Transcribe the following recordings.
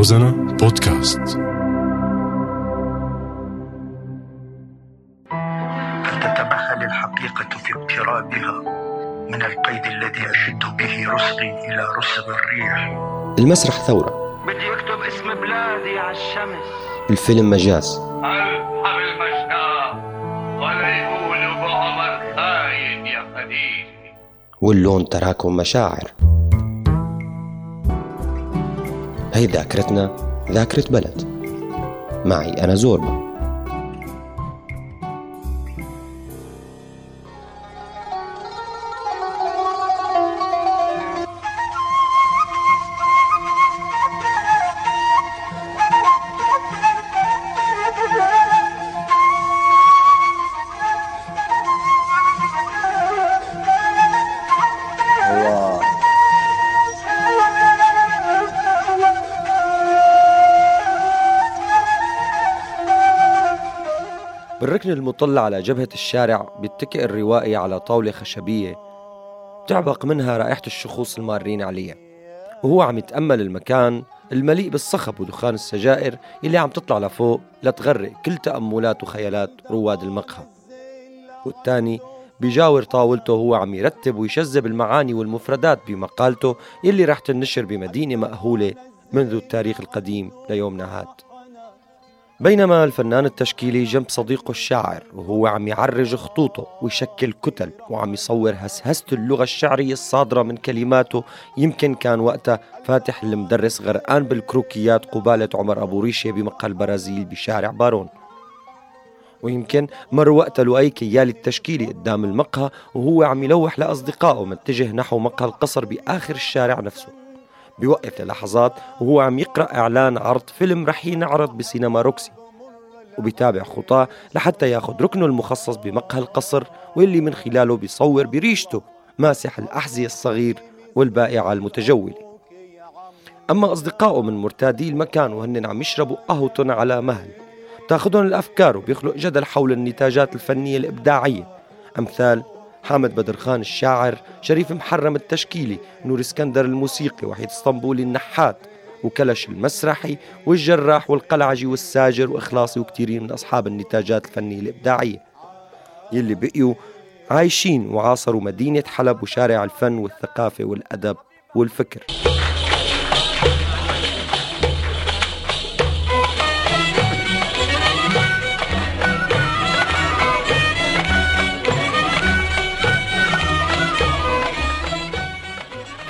روزانا بودكاست. فلتتمهل الحقيقة في اقترابها من القيد الذي أشد به رسغي إلى رسغ الريح؟ المسرح ثورة. بدي أكتب اسم بلادي على الشمس. الفيلم مجاز. ارحم المشتاق ولا يقولوا بعمر خاين يا قديم. واللون تراكم مشاعر. هي ذاكرتنا ذاكرة بلد. معي أنا زوربا. بالركن المطل على جبهة الشارع بيتكئ الروائي على طاولة خشبية بتعبق منها رائحة الشخوص المارين عليها وهو عم يتأمل المكان المليء بالصخب ودخان السجائر اللي عم تطلع لفوق لتغرق كل تأملات وخيالات رواد المقهى. والتاني بيجاور طاولته وهو عم يرتب ويشذب المعاني والمفردات بمقالته اللي رح تنشر بمدينة مأهولة منذ التاريخ القديم ليومنا هاد. بينما الفنان التشكيلي جنب صديقه الشاعر وهو عم يعرج خطوطه ويشكل كتل وعم يصور هسهسة اللغة الشعرية الصادرة من كلماته يمكن كان وقتها فاتح المدرس غرقان بالكروكيات قبالة عمر أبو ريشة بمقهى البرازيل بشارع بارون. ويمكن مر وقتها لؤي كيالي التشكيلي قدام المقهى وهو عم يلوح لأصدقائه متجه نحو مقهى القصر بآخر الشارع نفسه. بيوقف للحظات وهو عم يقرأ إعلان عرض فيلم رح ينعرض بسينما روكسي. وبيتابع خطاه لحتى ياخذ ركنه المخصص بمقهى القصر واللي من خلاله بيصور بريشته ماسح الأحذية الصغير والبائعة المتجولة. أما أصدقائه من مرتادي المكان وهن عم يشربوا قهوة على مهل تاخذهم الأفكار وبيخلق جدل حول النتاجات الفنية الإبداعية. أمثال حامد بدر خان الشاعر شريف محرم التشكيلي نور اسكندر الموسيقي وحيد اسطنبولي النحات وكلش المسرحي والجراح والقلعجي والساجر وإخلاصي وكثيرين من أصحاب النتاجات الفنية الإبداعية. يلي بقيوا عايشين وعاصروا مدينة حلب وشارع الفن والثقافة والأدب والفكر.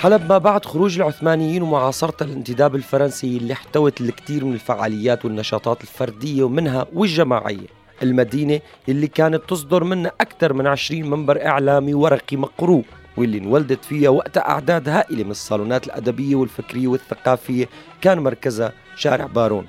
حلب ما بعد خروج العثمانيين ومعاصرة الانتداب الفرنسي اللي احتوت الكثير من الفعاليات والنشاطات الفردية ومنها والجماعية. المدينة اللي كانت تصدر منها أكثر من 20 منبر إعلامي ورقي مقروء واللي انولدت فيها وقتها أعداد هائلة من الصالونات الأدبية والفكرية والثقافية كان مركزها شارع بارون.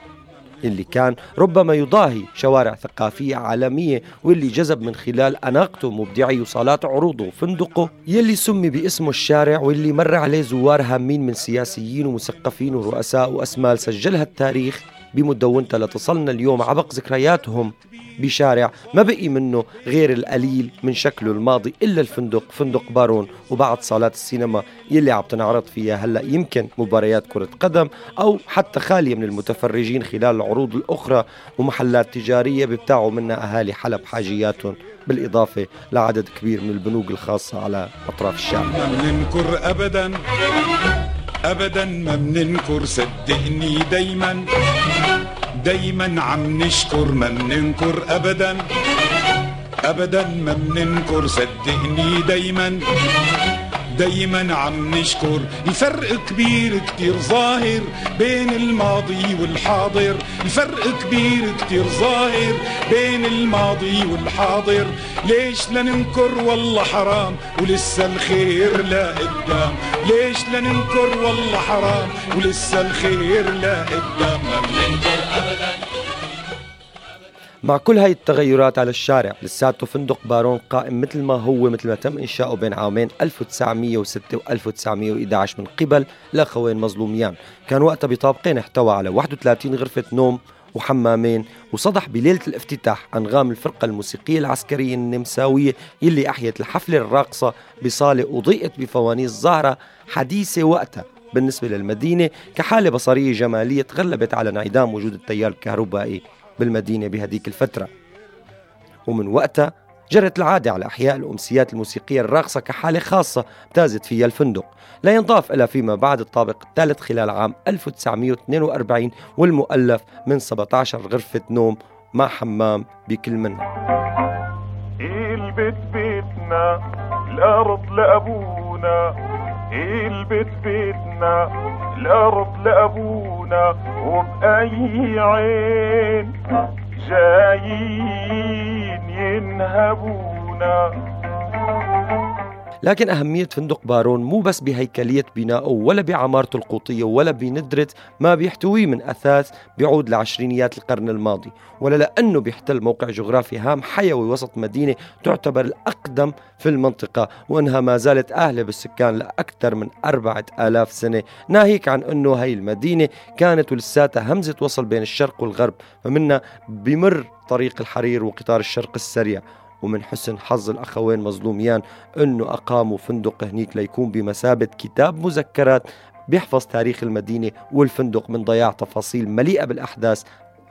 اللي كان ربما يضاهي شوارع ثقافية عالمية واللي جذب من خلال أناقته مبدعي وصالات عروضه وفندقه يلي سمي باسمه الشارع واللي مر عليه زوار هامين من سياسيين ومثقفين ورؤساء وأسمال سجلها التاريخ بمدونتها لتصلنا اليوم عبق ذكرياتهم بشارع ما بقي منه غير القليل من شكله الماضي إلا الفندق فندق بارون وبعض صالات السينما يلي عم تنعرض فيها هلأ يمكن مباريات كرة قدم أو حتى خالية من المتفرجين خلال العروض الأخرى ومحلات تجارية بيبتاعوا منها أهالي حلب حاجياتهم بالإضافة لعدد كبير من البنوك الخاصة على أطراف الشارع ما بننكر ابدا ابدا ما بننكر صدقني دايما. دايما عم نشكر ما بننكر ابدا. ابدا ما بننكر صدقني دايما. دايما عم نشكر. الفرق كبير كتير ظاهر بين الماضي والحاضر. الفرق كبير كتير ظاهر بين الماضي والحاضر. ليش لننكر والله حرام ولسه الخير لا قدام. ليش لننكر والله حرام ولسه الخير لا قدام. ما بننكر مع كل هاي التغيرات على الشارع لساته فندق بارون قائم مثل ما هو مثل ما تم إنشاؤه بين عامين 1906 و 1911 من قبل الأخوين مظلوميان. كان وقتها بطابقين احتوى على 31 غرفة نوم وحمامين وصدح بليلة الافتتاح أنغام الفرقة الموسيقية العسكرية النمساوية يلي أحيت الحفلة الراقصة بصالة أضيئت بفوانيس زهرة حديثة وقتها. بالنسبة للمدينة كحالة بصرية جمالية تغلبت على انعدام وجود التيار الكهربائي. بالمدينة بهديك الفترة. ومن وقتها جرت العادة على أحياء الأمسيات الموسيقية الراقصة كحالة خاصة امتازت فيها الفندق. لا ينضاف إلى فيما بعد الطابق الثالث خلال عام 1942 والمؤلف من 17 غرفة نوم مع حمام بكل منها. البيت بيتنا؟ الأرض لأبونا. البيت بيتنا؟ الأرض لأبونا وبأي عين جايين ينهبونا. لكن أهمية فندق بارون مو بس بهيكلية بنائه ولا بعمارته القوطية ولا بندرة ما بيحتويه من أثاث بيعود لعشرينيات القرن الماضي ولا لأنه بيحتل موقع جغرافي هام حيوي وسط مدينة تعتبر الأقدم في المنطقة وأنها ما زالت أهلة بالسكان لأكثر من أربعة آلاف سنة. ناهيك عن أنه هاي المدينة كانت ولساتها همزة وصل بين الشرق والغرب فمنها بمر طريق الحرير وقطار الشرق السريع. ومن حسن حظ الأخوين مظلوميان أنه أقاموا فندق هنيك ليكون بمثابة كتاب مذكرات بيحفظ تاريخ المدينة والفندق من ضياع تفاصيل مليئة بالأحداث.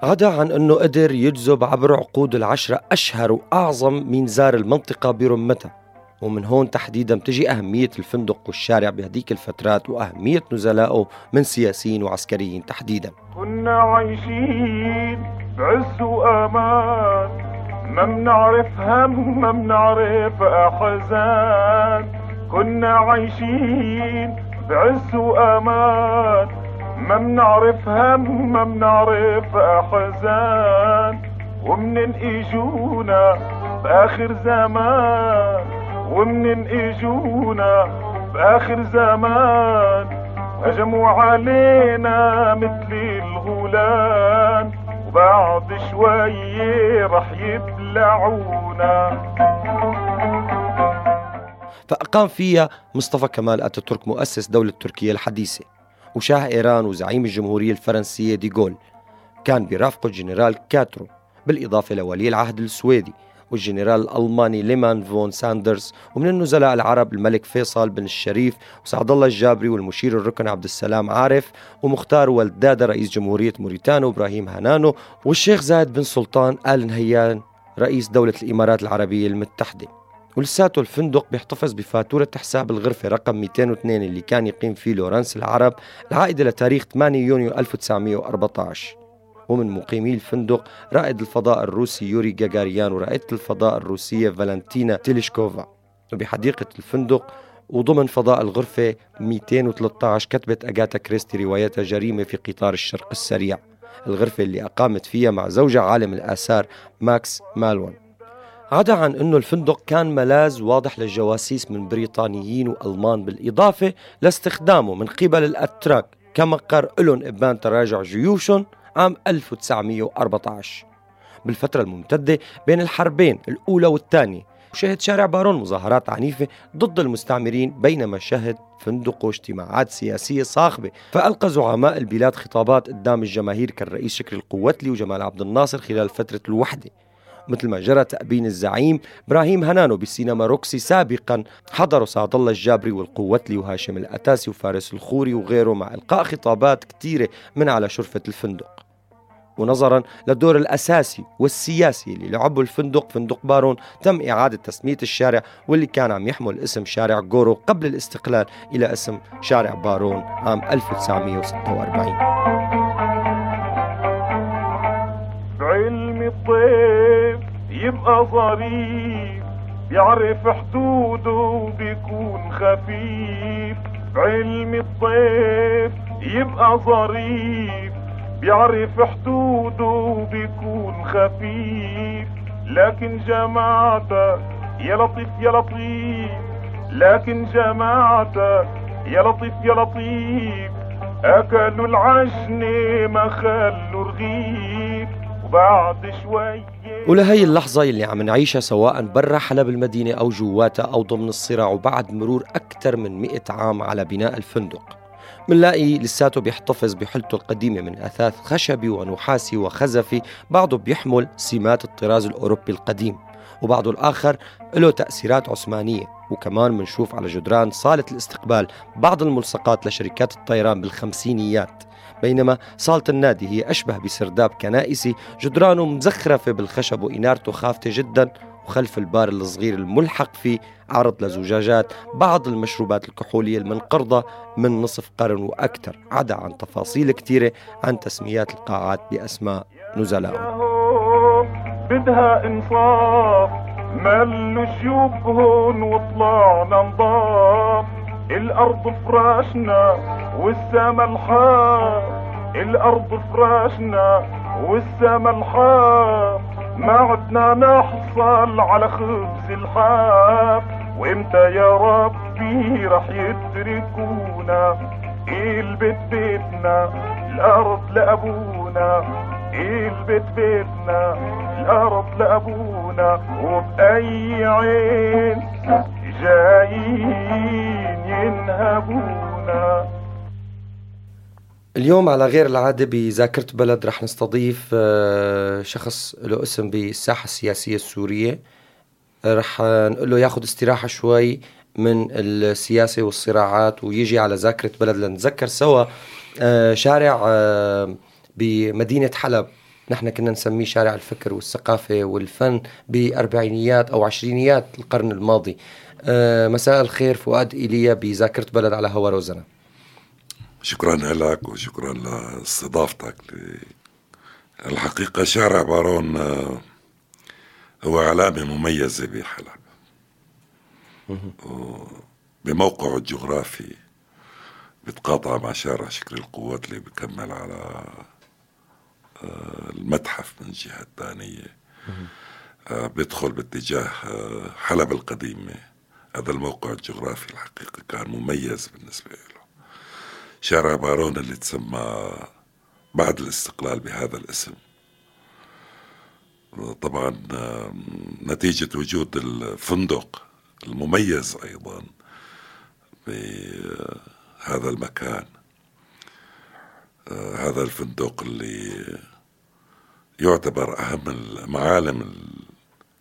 عدا عن أنه قدر يجذب عبر عقود العشرة أشهر وأعظم من زار المنطقة برمتها. ومن هون تحديدا تجي أهمية الفندق والشارع بهديك الفترات وأهمية نزلائه من سياسيين وعسكريين تحديدا. كنا عايشين بعز وأمان ما بنعرف هم ما بنعرف أحزان. كنا عايشين بعز وأمان. ما بنعرف هم ما بنعرف أحزان. ومنن إجونا بآخر زمان. ومنن إجونا بآخر زمان. هجموا علينا مثل الغولان. وبعد شوي رح يبلعونا. فأقام فيها مصطفى كمال أتاتورك مؤسس دولة تركيا الحديثة وشاه إيران وزعيم الجمهورية الفرنسية ديغول. كان برافقه الجنرال كاترو بالإضافة لولي العهد السويدي. والجنرال الألماني ليمان فون ساندرز ومن النزلاء العرب الملك فيصل بن الشريف وسعد الله الجابري والمشير الركن عبد السلام عارف ومختار ولد دادا رئيس جمهورية موريتانيا وإبراهيم هانانو والشيخ زايد بن سلطان آل نهيان رئيس دولة الإمارات العربية المتحدة. ولساته الفندق بيحتفظ بفاتورة حساب الغرفة رقم 202 اللي كان يقيم فيه لورانس العرب العائدة لتاريخ 8 يونيو 1914 ومن مقيمي الفندق رائد الفضاء الروسي يوري جاجارين ورائدة الفضاء الروسية فالنتينا تيريشكوفا. وبحديقة الفندق وضمن فضاء الغرفة 213 كتبت أغاتا كريستي روايتها جريمة في قطار الشرق السريع. الغرفة اللي أقامت فيها مع زوجها عالم الآثار ماكس مالون عدا عن أنه الفندق كان ملاذ واضح للجواسيس من بريطانيين وألمان بالإضافة لاستخدامه من قبل الأتراك. كمقر لهم إبان تراجع جيوشهم عام 1914 بالفترة الممتدة بين الحربين الأولى والثانية وشهد شارع بارون مظاهرات عنيفة ضد المستعمرين بينما شهد فندقه اجتماعات سياسية صاخبة. فألقى زعماء البلاد خطابات قدام الجماهير كالرئيس شكري القوتلي وجمال عبد الناصر خلال فترة الوحدة. مثل ما جرى تأبين الزعيم إبراهيم هنانو بسينما روكسي سابقا. حضروا سعد الله الجابري والقوتلي وهاشم الأتاسي وفارس الخوري وغيره مع إلقاء خطابات كثيرة من على شرفة الفندق. ونظرا للدور الأساسي والسياسي اللي لعبه الفندق فندق بارون تم إعادة تسمية الشارع واللي كان عم يحمل اسم شارع جورو قبل الاستقلال إلى اسم شارع بارون عام 1946 بعلم الطيف يبقى ظريف يعرف حدوده وبيكون خفيف. بعلم الطيف يبقى ظريف بيعرف حدوده وبيكون خفيف. لكن جماعتك يا لطيف يا لطيف لكن جماعتك يا لطيف يا لطيف. أكلوا العجنة ما خلوا رغيف وبعد شوي ولهي اللحظة اللي عم نعيشها سواء برا حلب المدينة أو جواتها أو ضمن الصراع وبعد مرور أكثر من مئة عام على بناء الفندق. منلاقي لساته بيحتفظ بحلته القديمة من أثاث خشبي ونحاسي وخزفي بعضه بيحمل سمات الطراز الأوروبي القديم وبعضه الآخر له تأثيرات عثمانية. وكمان منشوف على جدران صالة الاستقبال بعض الملصقات لشركات الطيران بالخمسينيات. بينما صالة النادي هي أشبه بسرداب كنائسي جدرانه مزخرفة بالخشب وإنارته خافتة جدا وخلف البار الصغير الملحق فيه عرض لزجاجات بعض المشروبات الكحولية المنقرضة من نصف قرن وأكثر عدا عن تفاصيل كثيرة عن تسميات القاعات بأسماء ياهو بدها إنصاف ملوا شيوبهن وطلعنا نضاف. الأرض فراشنا والسما الحاف الأرض فراشنا والسما الحاف ما عدنا نحصل على خبز الحاف وإمتى يا ربي رح يتركونا؟ البيت بيتنا الأرض لأبونا. البيت بيتنا الأرض لأبونا. وبأي عين جايين ينهبونا. اليوم على غير العادة بذاكرة بلد رح نستضيف آه، شخص له اسم بالساحة السياسية السورية. آه، رح نقول له ياخذ استراحة شوي من السياسة والصراعات ويجي على ذاكرة بلد لنتذكر سوا. آه، شارع بمدينة حلب. نحن كنا نسميه شارع الفكر والثقافة والفن بأربعينيات أو عشرينيات القرن الماضي. مساء الخير فؤاد إيليا بذاكرة بلد على هوا روزنا. شكرا لك وشكرا لاستضافتك الحقيقة شارع بارون آه، هو علامة مميزة بحلب. بموقعه الجغرافي بتقاطع مع شارع شكل القوات اللي بكمل على آه، المتحف من الجهة الثانية. آه، بيدخل باتجاه حلب القديمة. هذا الموقع الجغرافي الحقيقة كان مميز بالنسبة له. شارع بارون اللي تسمى بعد الاستقلال بهذا الاسم. طبعا نتيجة وجود الفندق المميز أيضا بهذا المكان. هذا الفندق اللي يعتبر أهم المعالم ال-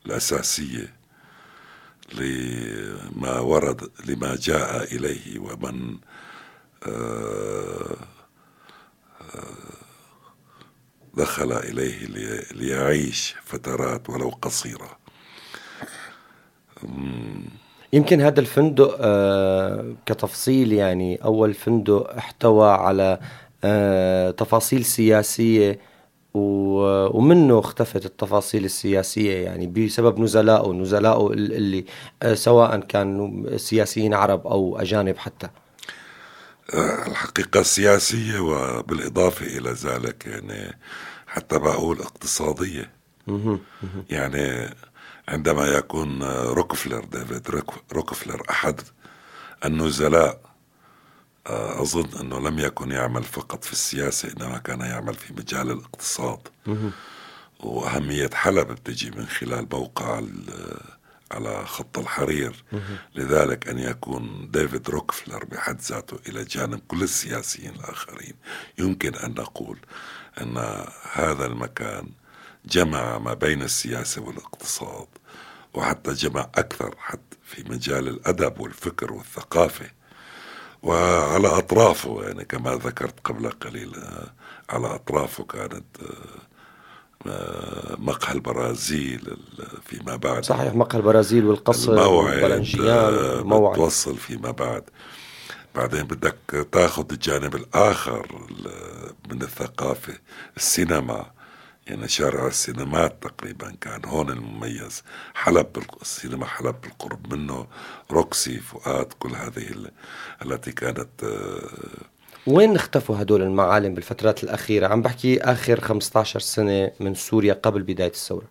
الأساسية لما ورد لما جاء إليه ومن دخل إليه لي- ليعيش فترات ولو قصيرة. يمكن هذا الفندق آه، كتفصيل يعني أول فندق احتوى على آه، تفاصيل سياسية ومنه اختفت التفاصيل السياسية يعني بسبب نزلائه نزلائه ال- اللي آه، سواء كانوا سياسيين عرب أو أجانب حتى. الحقيقة السياسية وبالإضافة إلى ذلك يعني حتى بقول اقتصادية. يعني عندما يكون آه، روكفلر ديفيد روك- روكفلر أحد النزلاء آه، أظن أنه لم يكن يعمل فقط في السياسة إنما كان يعمل في مجال الاقتصاد. وأهمية حلب بتجي من خلال موقع على خط الحرير. لذلك أن يكون ديفيد روكفلر بحد ذاته إلى جانب كل السياسيين الآخرين. يمكن أن نقول أن هذا المكان جمع ما بين السياسة والاقتصاد وحتى جمع أكثر حتى في مجال الأدب والفكر والثقافة. وعلى أطرافه يعني كما ذكرت قبل قليل آه، على أطرافه كانت آه، مقهى البرازيل ال- فيما بعد. صحيح مقهى البرازيل والقصر والبلنجيان آه، بتوصل فيما بعد. بعدين بدك تاخذ الجانب الآخر ال- من الثقافة السينما. يعني شارع السينمات تقريبا كان هون المميز. حلب السينما حلب بالقرب منه. روكسي فؤاد كل هذه ال- التي كانت آه، وين اختفوا هدول المعالم بالفترات الأخيرة؟ عم بحكي آخر 15 سنة من سوريا قبل بداية الثورة.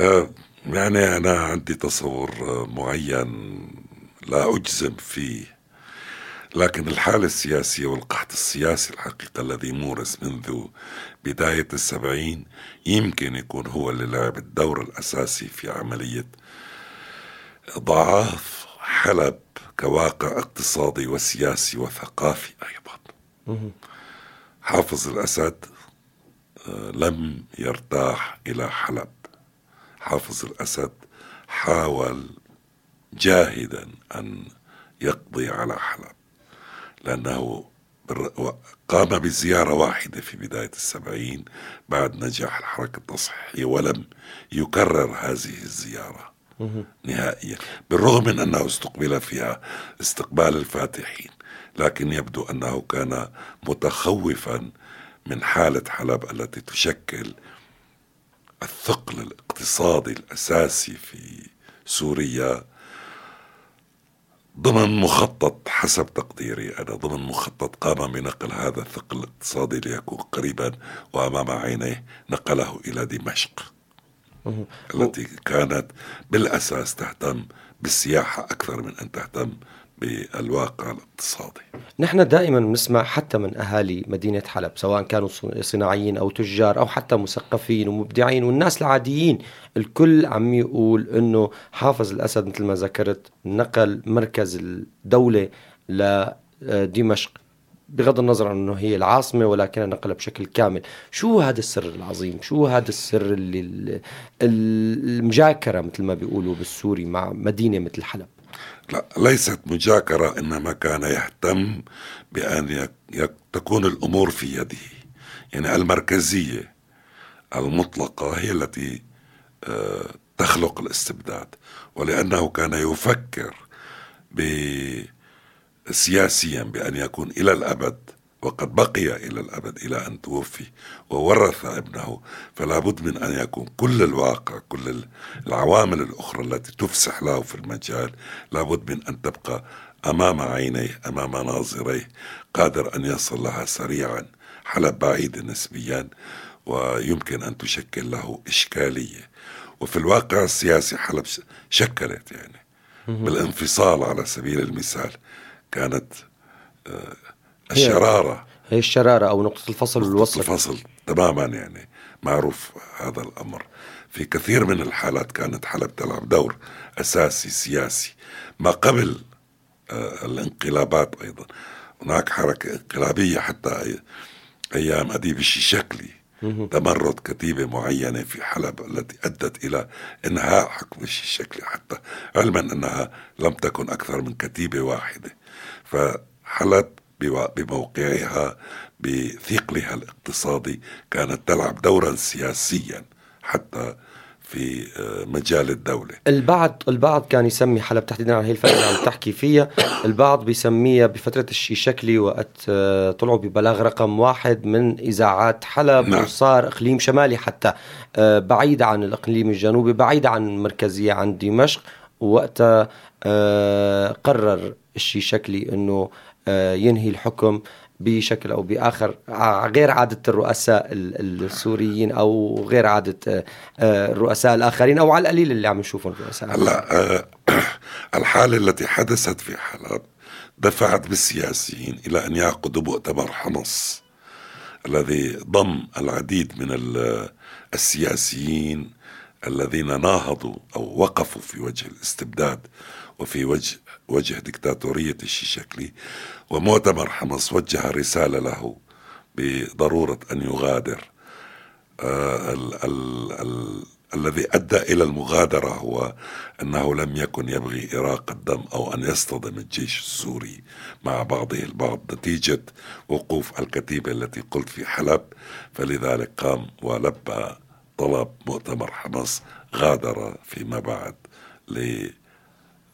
آه، يعني أنا عندي تصور آه، معين لا أجزم فيه. لكن الحالة السياسية والقحط السياسي الحقيقة الذي مورس منذ بداية السبعين يمكن يكون هو اللي لعب الدور الأساسي في عملية ضعاف حلب كواقع اقتصادي وسياسي وثقافي أيضا. حافظ الأسد آه، لم يرتاح إلى حلب. حافظ الأسد حاول جاهدا أن يقضي على حلب لأنه قام بزيارة واحدة في بداية السبعين بعد نجاح الحركة التصحيحية ولم يكرر هذه الزيارة. نهائيا بالرغم من أنه استقبل فيها استقبال الفاتحين لكن يبدو أنه كان متخوفا من حالة حلب التي تشكل الثقل الاقتصادي الأساسي في سوريا ضمن مخطط حسب تقديري أنا ضمن مخطط قام بنقل هذا الثقل الاقتصادي ليكون قريبا وأمام عينيه نقله إلى دمشق. التي كانت بالأساس تهتم بالسياحة أكثر من أن تهتم بالواقع الاقتصادي. نحن دائما بنسمع حتى من أهالي مدينة حلب سواء كانوا صناعيين أو تجار أو حتى مثقفين ومبدعين والناس العاديين. الكل عم يقول إنه حافظ الأسد مثل ما ذكرت نقل مركز الدولة لدمشق بغض النظر عن إنه هي العاصمة ولكنها نقلها بشكل كامل، شو هذا السر العظيم؟ شو هذا السر اللي ال- المجاكرة مثل ما بيقولوا بالسوري مع مدينة مثل حلب؟ لا ليست مجاكرة إنما كان يهتم يك تكون الأمور في يده يعني المركزية المطلقة هي التي آه، تخلق الاستبداد ولأنه كان يفكر سياسيا بأن يكون إلى الأبد وقد بقي إلى الأبد إلى أن توفي وورث ابنه فلا بد من أن يكون كل الواقع كل العوامل الأخرى التي تفسح له في المجال لابد من أن تبقى أمام عينيه أمام ناظريه قادر أن يصل لها سريعا حلب بعيدة نسبيا ويمكن أن تشكل له إشكالية. وفي الواقع السياسي حلب شكلت يعني بالانفصال على سبيل المثال. كانت آه، الشرارة. هي الشرارة أو نقطة الفصل والوصل الفصل تماما يعني معروف هذا الأمر. في كثير من الحالات كانت حلب تلعب دور أساسي سياسي. ما قبل آه، الانقلابات أيضا هناك حركة انقلابية حتى أي- أيام أديب الشيشكلي. تمرد كتيبة معينة في حلب التي أدت إلى إنهاء حكم الشيشكلي حتى علما أنها لم تكن أكثر من كتيبة واحدة. فحلب بموقعها بثقلها الاقتصادي كانت تلعب دورا سياسيا حتى في آه، مجال الدولة. البعض البعض كان يسمي حلب تحديدا على هي الفترة اللي عم تحكي فيها. البعض بيسميها بفترة الشيشكلي وقت آه، طلعوا ببلاغ رقم واحد من إذاعات حلب نعم. وصار إقليم شمالي حتى آه، بعيد عن الإقليم الجنوبي بعيد عن المركزيه عن دمشق. وقتها قرر الشيشكلي إنه آه، ينهي الحكم بشكل أو بآخر ع- غير عادة الرؤساء ال- السوريين أو غير عادة آه، آه، الرؤساء الآخرين أو على القليل اللي عم نشوفهم الرؤساء هلا آه، الحالة التي حدثت في حلب دفعت بالسياسيين إلى أن يعقدوا مؤتمر حمص الذي ضم العديد من ال- السياسيين الذين ناهضوا أو وقفوا في وجه الاستبداد وفي وجه وجه دكتاتورية الشيشكلي ومؤتمر حمص وجه رسالة له بضرورة أن يغادر. آه، ال ال ال الذي أدى إلى المغادرة هو أنه لم يكن يبغي إراق الدم أو أن يصطدم الجيش السوري مع بعضه البعض. نتيجة وقوف الكتيبة التي قلت في حلب فلذلك قام ولبى طلب مؤتمر حمص غادر فيما بعد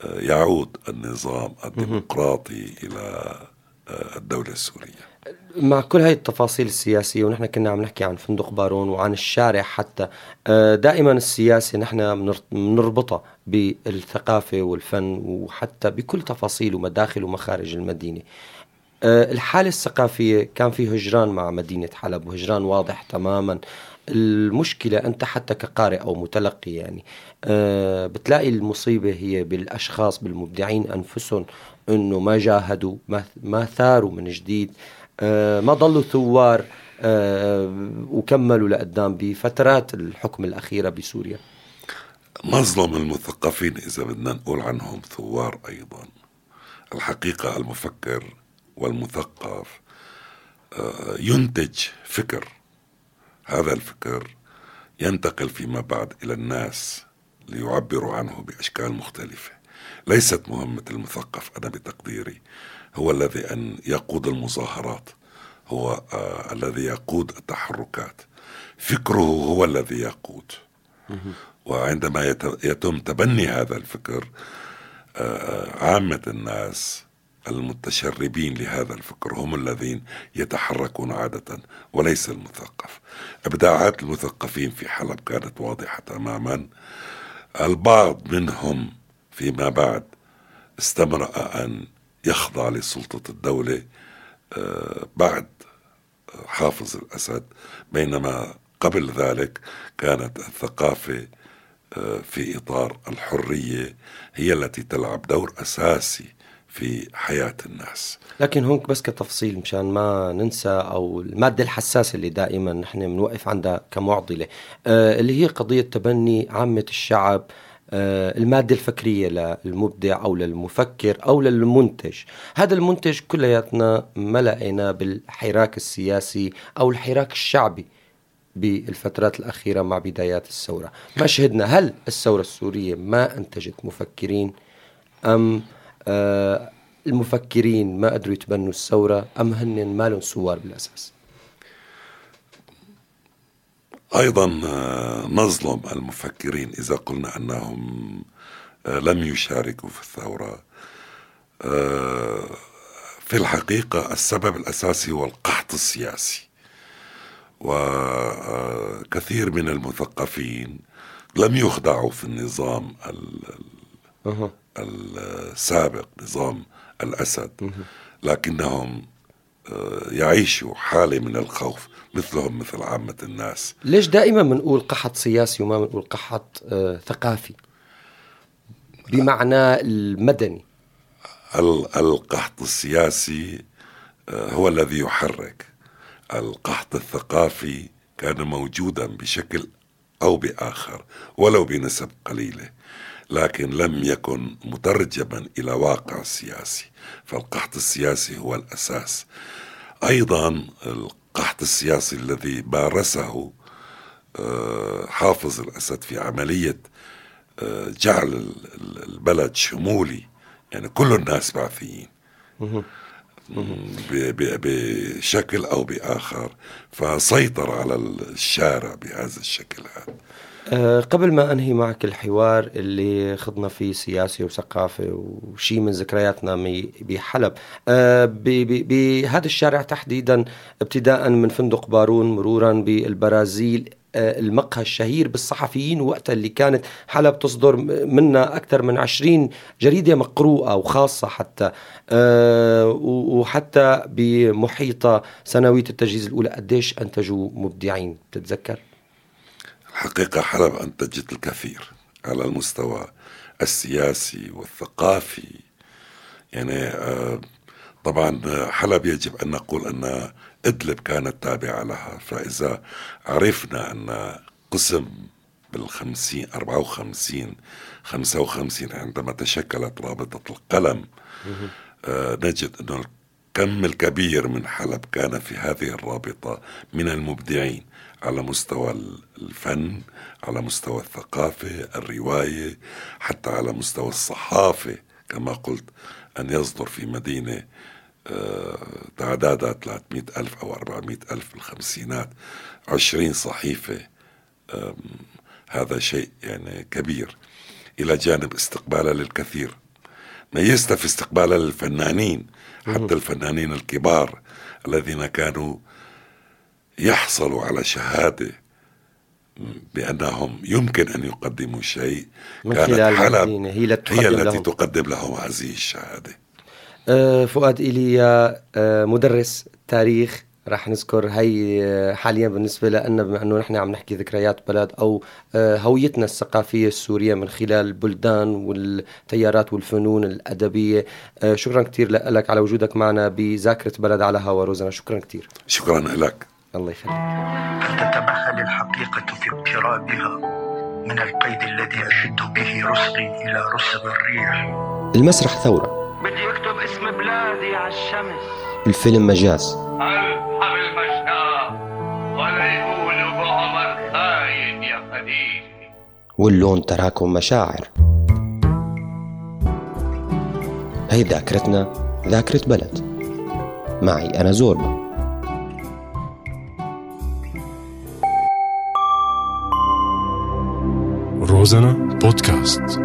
ليعود النظام الديمقراطي إلى آه، الدولة السورية. مع كل هاي التفاصيل السياسية ونحن كنا عم نحكي عن فندق بارون وعن الشارع حتى آه، دائما السياسة نحن بنر- بنربطها بالثقافة والفن وحتى بكل تفاصيل ومداخل ومخارج المدينة. آه، الحالة الثقافية كان في هجران مع مدينة حلب وهجران واضح تماما. المشكلة أنت حتى كقارئ أو متلقي يعني آه، بتلاقي المصيبة هي بالأشخاص بالمبدعين أنفسهم أنه ما جاهدوا ما, ما ثاروا من جديد آه، ما ضلوا ثوار آه، وكملوا لقدام بفترات الحكم الأخيرة بسوريا. مظلم المثقفين إذا بدنا نقول عنهم ثوار أيضا؟ الحقيقة المفكر والمثقف آه، ينتج فكر هذا الفكر ينتقل فيما بعد إلى الناس ليعبروا عنه بأشكال مختلفة. ليست مهمة المثقف أنا بتقديري. هو الذي أن يقود المظاهرات. هو آه الذي يقود التحركات. فكره هو الذي يقود. وعندما يت- يتم تبني هذا الفكر آه، عامة الناس المتشربين لهذا الفكر هم الذين يتحركون عادة وليس المثقف. إبداعات المثقفين في حلب كانت واضحة تماما. البعض منهم فيما بعد استمرأ أن يخضع لسلطة الدولة آه، بعد حافظ الأسد. بينما قبل ذلك كانت الثقافة آه، في إطار الحرية هي التي تلعب دور أساسي في حياة الناس. لكن هون بس كتفصيل مشان ما ننسى أو المادة الحساسة اللي دائما نحن بنوقف عندها كمعضلة. آه اللي هي قضية تبني عامة الشعب آه المادة الفكرية للمبدع أو للمفكر أو للمنتج. هذا المنتج كلياتنا ما لقينا بالحراك السياسي أو الحراك الشعبي بالفترات الأخيرة مع بدايات الثورة. ما شهدنا هل الثورة السورية ما أنتجت مفكرين أم المفكرين ما قدروا يتبنوا الثورة أم هن ما لهم ثوار بالأساس. أيضا آه، نظلم المفكرين إذا قلنا أنهم آه، لم يشاركوا في الثورة. آه، في الحقيقة السبب الأساسي هو القحط السياسي. وكثير من المثقفين لم يخدعوا في النظام. السابق نظام الأسد لكنهم آه، يعيشوا حالة من الخوف مثلهم مثل عامة الناس. ليش دائما بنقول قحط سياسي وما بنقول قحط آه ثقافي؟ بمعنى المدني. ال- القحط السياسي آه، هو الذي يحرك. القحط الثقافي كان موجودا بشكل أو بآخر ولو بنسب قليلة. لكن لم يكن مترجما إلى واقع سياسي فالقحط السياسي هو الأساس. أيضا القحط السياسي الذي مارسه آه، حافظ الأسد في عملية آه، جعل ال- ال- البلد شمولي يعني كل الناس بعثيين بشكل أو بآخر فسيطر على الشارع بهذا الشكل هذا. آه، قبل ما أنهي معك الحوار اللي خضنا فيه سياسي وثقافه وشي من ذكرياتنا بحلب آه، بهذا الشارع تحديدا ابتداء من فندق بارون مرورا بالبرازيل آه، المقهى الشهير بالصحفيين وقتها اللي كانت حلب تصدر منا أكثر من عشرين جريدة مقروءة وخاصة حتى وحتى بمحيطها سنوية التجهيز الأولى قديش أنتجوا مبدعين بتتذكر؟ الحقيقة حلب أنتجت الكثير على المستوى السياسي والثقافي. يعني آه، طبعا حلب يجب أن نقول أن إدلب كانت تابعة لها فإذا عرفنا أن قسم بالخمسين أربعة وخمسين خمسة وخمسين عندما تشكلت رابطة القلم آه، نجد أن الكم الكبير من حلب كان في هذه الرابطة من المبدعين. على مستوى الفن على مستوى الثقافة الرواية حتى على مستوى الصحافة. كما قلت أن يصدر في مدينة آه، تعدادها 300 ألف أو 400 ألف بالخمسينات 20 صحيفة. هذا شيء يعني كبير. إلى جانب استقبالها للكثير. ميزت في استقبالها للفنانين حتى الفنانين الكبار الذين كانوا يحصلوا على شهادة بأنهم يمكن أن يقدموا شيء من كانت خلال حلب هي التي هي تقدم التي لهم. تقدم لهم هذه الشهادة. آه، فؤاد إيليا آه، مدرس تاريخ رح نذكر هي آه، حاليا بالنسبة لنا بما أنه نحن عم نحكي ذكريات بلد أو آه، هويتنا الثقافية السورية من خلال البلدان والتيارات والفنون الأدبية. آه، شكرا كثير لك على وجودك معنا بذاكرة بلد على هوا روزنا. شكرا كثير شكرا لك. الله يخليك. فلتتمهل الحقيقة في اقترابها من القيد الذي أشد به رسغي إلى رسغ الريح. المسرح ثورة. بدي أكتب اسم بلادي على الشمس. الفيلم مجاز. ألحم المشناة ولا يقولوا بعمر خاين يا خديجة. واللون تراكم مشاعر. هي ذاكرتنا ذاكرة بلد. معي أنا زوربا. روزانا بودكاست